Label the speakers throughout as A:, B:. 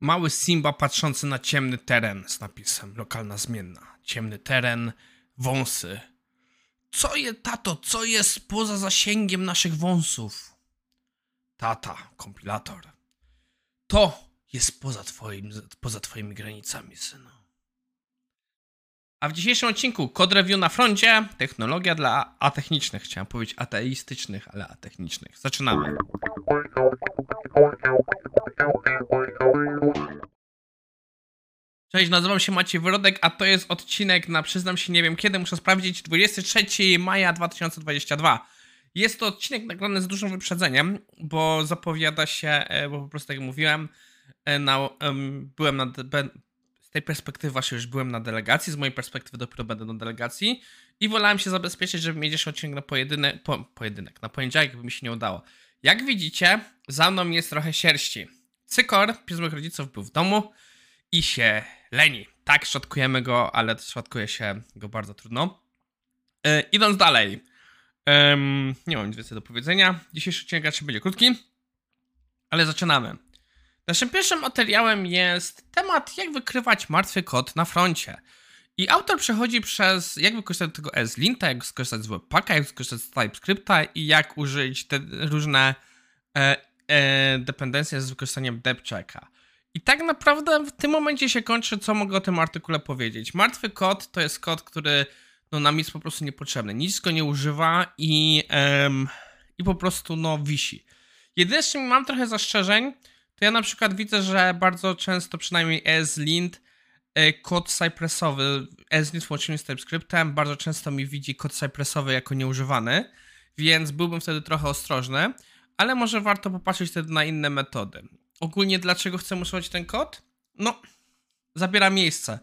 A: Mały Simba patrzący na ciemny teren z napisem lokalna zmienna. Ciemny teren, wąsy. Co je, tato, co jest poza zasięgiem naszych wąsów? Tata, kompilator. To jest poza, twoim, poza twoimi granicami, synu. A w dzisiejszym odcinku kod review na froncie, technologia dla atechnicznych. Chciałem powiedzieć ateistycznych, ale atechnicznych. Zaczynamy. Cześć, nazywam się Maciej Wyrodek, a to jest odcinek na przyznam się nie wiem kiedy, muszę sprawdzić, 23 maja 2022. Jest to odcinek nagrany z dużym wyprzedzeniem, bo zapowiada się, e, bo po prostu jak mówiłem, e, na, byłem na, z tej perspektywy właśnie już byłem na delegacji, z mojej perspektywy dopiero będę na delegacji i wolałem się zabezpieczyć, żeby mieć jeszcze odcinek na pojedynek, po, pojedynek, na poniedziałek, by mi się nie udało. Jak widzicie, za mną jest trochę sierści. Cykor, pies moich rodziców, był w domu i się leni. Tak, szatkujemy go, ale szatkuje się go bardzo trudno. Yy, idąc dalej. Nie mam nic więcej do powiedzenia. Dzisiejszy odcinek raczej będzie krótki, ale zaczynamy. Naszym pierwszym materiałem jest temat, jak wykrywać martwy kod na froncie. I autor przechodzi przez, jak wykorzystać do tego ESLinta, jak skorzystać z Webpacka, jak skorzystać z TypeScripta i jak użyć te różne e, e, dependencje z wykorzystaniem depchecka. I tak naprawdę w tym momencie się kończy, co mogę o tym artykule powiedzieć. Martwy kod to jest kod, który no, nam jest po prostu niepotrzebny. Nic go nie używa i, em, i po prostu no, wisi. Jedyne, z czym mam trochę zastrzeżeń, to ja na przykład widzę, że bardzo często przynajmniej ESLint e, kod cypressowy, ESLint w z TypeScriptem bardzo często mi widzi kod cypressowy jako nieużywany, więc byłbym wtedy trochę ostrożny, ale może warto popatrzeć wtedy na inne metody. Ogólnie dlaczego chcę usuwać ten kod? No, zabiera miejsce.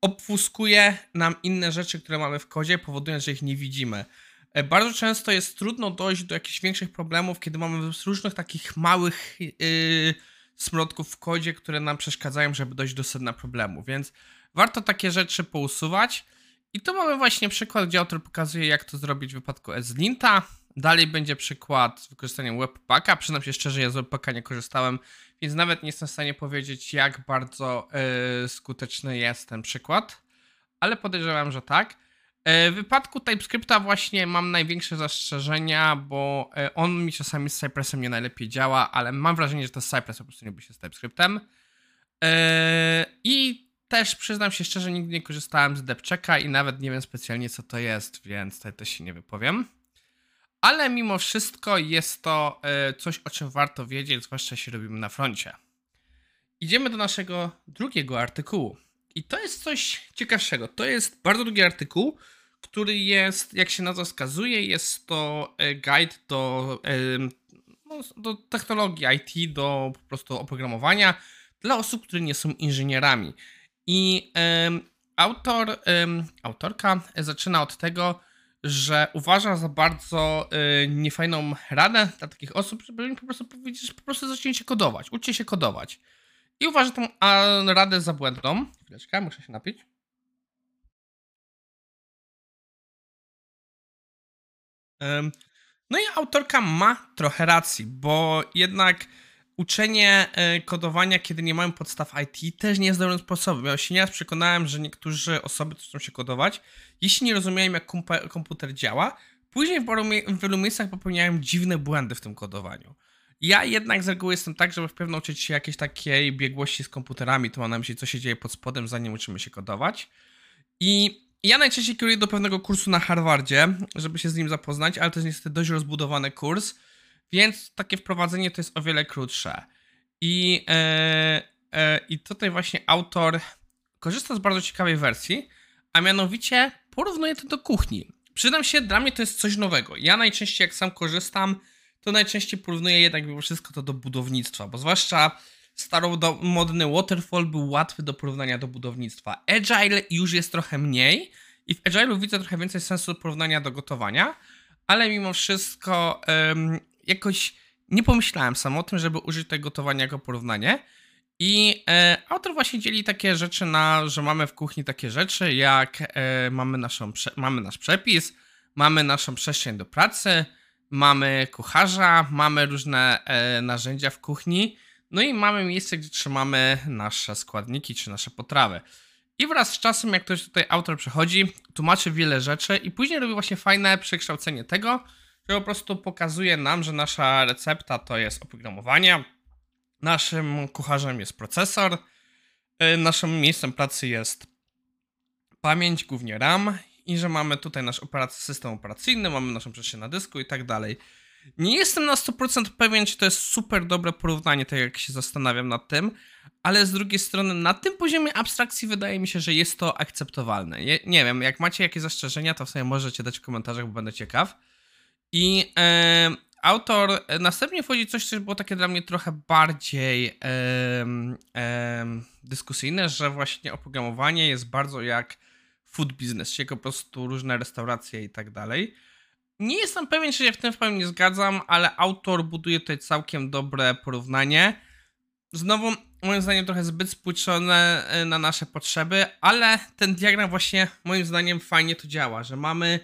A: Obfuskuje nam inne rzeczy, które mamy w kodzie, powodując, że ich nie widzimy. E, bardzo często jest trudno dojść do jakichś większych problemów, kiedy mamy różnych takich małych yy, smrodków w kodzie, które nam przeszkadzają, żeby dojść do sedna problemu, więc warto takie rzeczy pousuwać. I tu mamy właśnie przykład, gdzie autor pokazuje, jak to zrobić w wypadku SLinta. Dalej będzie przykład z wykorzystaniem Webpacka. Przyznam się szczerze, ja z Webpacka nie korzystałem, więc nawet nie jestem w stanie powiedzieć, jak bardzo yy, skuteczny jest ten przykład, ale podejrzewam, że tak. E, w wypadku TypeScripta właśnie mam największe zastrzeżenia, bo e, on mi czasami z Cypressem nie najlepiej działa, ale mam wrażenie, że to Cypress po prostu nie by się z TypeScriptem. I też przyznam się szczerze, nigdy nie korzystałem z DepChecka i nawet nie wiem specjalnie co to jest, więc tutaj też się nie wypowiem. Ale mimo wszystko jest to coś, o czym warto wiedzieć, zwłaszcza jeśli robimy na froncie. Idziemy do naszego drugiego artykułu. I to jest coś ciekawszego. To jest bardzo długi artykuł, który jest, jak się nazwa wskazuje, jest to e, guide do, no, do technologii IT, do po prostu oprogramowania dla osób, które nie są inżynierami. I autor, autorka zaczyna od tego, że uważa za bardzo y, niefajną radę dla takich osób, żeby im po prostu powiedzieć, że po prostu zacznijcie kodować, uczcie się kodować. I uważa tą a, radę za błędną. Chwileczkę, muszę się napić. No i autorka ma trochę racji, bo jednak uczenie e, kodowania, kiedy nie mają podstaw IT, też nie jest dobrym sposobem. Ja się nieraz przekonałem, że niektórzy osoby, chcą się kodować, jeśli nie rozumieją, jak komputer działa, później w wielu miejscach popełniają dziwne błędy w tym kodowaniu. Ja jednak z reguły jestem tak, żeby w pewno uczyć się jakiejś takiej biegłości z komputerami, to mam na myśli, co się dzieje pod spodem, zanim uczymy się kodować. I ja najczęściej kieruję do pewnego kursu na Harvardzie, żeby się z nim zapoznać, ale to jest niestety dość rozbudowany kurs, więc takie wprowadzenie to jest o wiele krótsze. I, e, e, i tutaj właśnie autor korzysta z bardzo ciekawej wersji, a mianowicie porównuje to do kuchni. Przyznam się, dla mnie to jest coś nowego. Ja najczęściej, jak sam korzystam, to najczęściej porównuję jednak mimo wszystko to do budownictwa, bo zwłaszcza staromodny Waterfall był łatwy do porównania do budownictwa. Agile już jest trochę mniej i w Agile'u widzę trochę więcej sensu porównania do gotowania, ale mimo wszystko um, jakoś nie pomyślałem sam o tym, żeby użyć tego gotowania jako porównanie. I e, autor właśnie dzieli takie rzeczy na, że mamy w kuchni takie rzeczy, jak e, mamy, naszą, mamy nasz przepis, mamy naszą przestrzeń do pracy, mamy kucharza, mamy różne e, narzędzia w kuchni, No i mamy miejsce, gdzie trzymamy nasze składniki czy nasze potrawy. I wraz z czasem, jak ktoś tutaj autor przechodzi, tłumaczy wiele rzeczy i później robi właśnie fajne przekształcenie tego, że po prostu pokazuje nam, że nasza recepta to jest oprogramowanie, naszym kucharzem jest procesor, y, naszym miejscem pracy jest pamięć, głównie RAM i że mamy tutaj nasz system operacyjny, mamy naszą przestrzeń na dysku i tak dalej. Nie jestem na 100% pewien, czy to jest super dobre porównanie, tak jak się zastanawiam nad tym, ale z drugiej strony na tym poziomie abstrakcji wydaje mi się, że jest to akceptowalne. Nie, nie wiem, jak macie jakieś zastrzeżenia, to w sobie możecie dać w komentarzach, bo będę ciekaw. I e, autor następnie wchodzi coś, co było takie dla mnie trochę bardziej e, e, dyskusyjne, że właśnie oprogramowanie jest bardzo jak food business, czyli po prostu różne restauracje i tak dalej. Nie jestem pewien, czy się w tym w pełni zgadzam, ale autor buduje tutaj całkiem dobre porównanie. Znowu, moim zdaniem, trochę zbyt spłyczone e, na nasze potrzeby, ale ten diagram właśnie, moim zdaniem, fajnie to działa, że mamy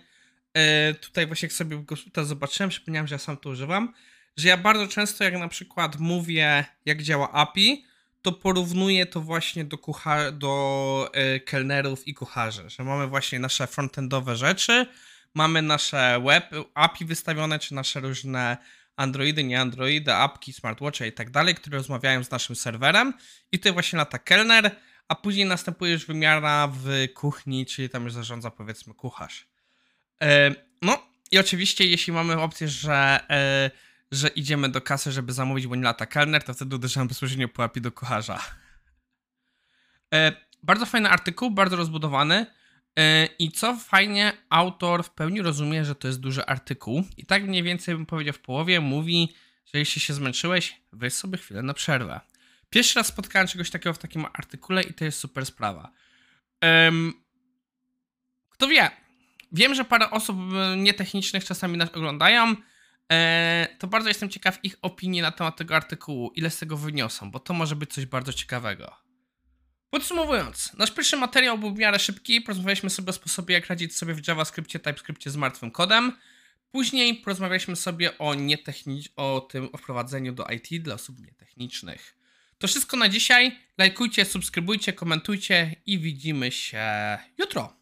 A: e, tutaj właśnie, jak sobie go tutaj zobaczyłem, przypomniałem, że ja sam to używam, że ja bardzo często, jak na przykład mówię, jak działa API, to porównuję to właśnie do, kuchar- do e, kelnerów i kucharzy, że mamy właśnie nasze frontendowe rzeczy, mamy nasze web API wystawione, czy nasze różne Androidy, nie Androidy, apki, smartwatche i tak dalej, które rozmawiają z naszym serwerem. I tutaj właśnie lata kelner, a później następuje już wymiara w kuchni, czyli tam już zarządza powiedzmy kucharz. E, no i oczywiście, jeśli mamy opcję, że, e, że idziemy do kasy, żeby zamówić, bo nie lata kelner, to wtedy uderzamy bezpośrednio po do kucharza. E, bardzo fajny artykuł, bardzo rozbudowany. I co fajnie, autor w pełni rozumie, że to jest duży artykuł. I tak mniej więcej bym powiedział w połowie, mówi, że jeśli się zmęczyłeś, weź sobie chwilę na przerwę. Pierwszy raz spotkałem czegoś takiego w takim artykule i to jest super sprawa. Um, kto wie? Wiem, że parę osób e, nietechnicznych czasami nas oglądają. E, to bardzo jestem ciekaw ich opinii na temat tego artykułu, ile z tego wyniosą, bo to może być coś bardzo ciekawego. Podsumowując, nasz pierwszy materiał był w miarę szybki. Porozmawialiśmy sobie o sposobie, jak radzić sobie w JavaScriptie, TypeScriptie z martwym kodem. Później porozmawialiśmy sobie o, nietechni- o tym o wprowadzeniu do IT dla osób nietechnicznych. To wszystko na dzisiaj. Lajkujcie, subskrybujcie, komentujcie i widzimy się jutro.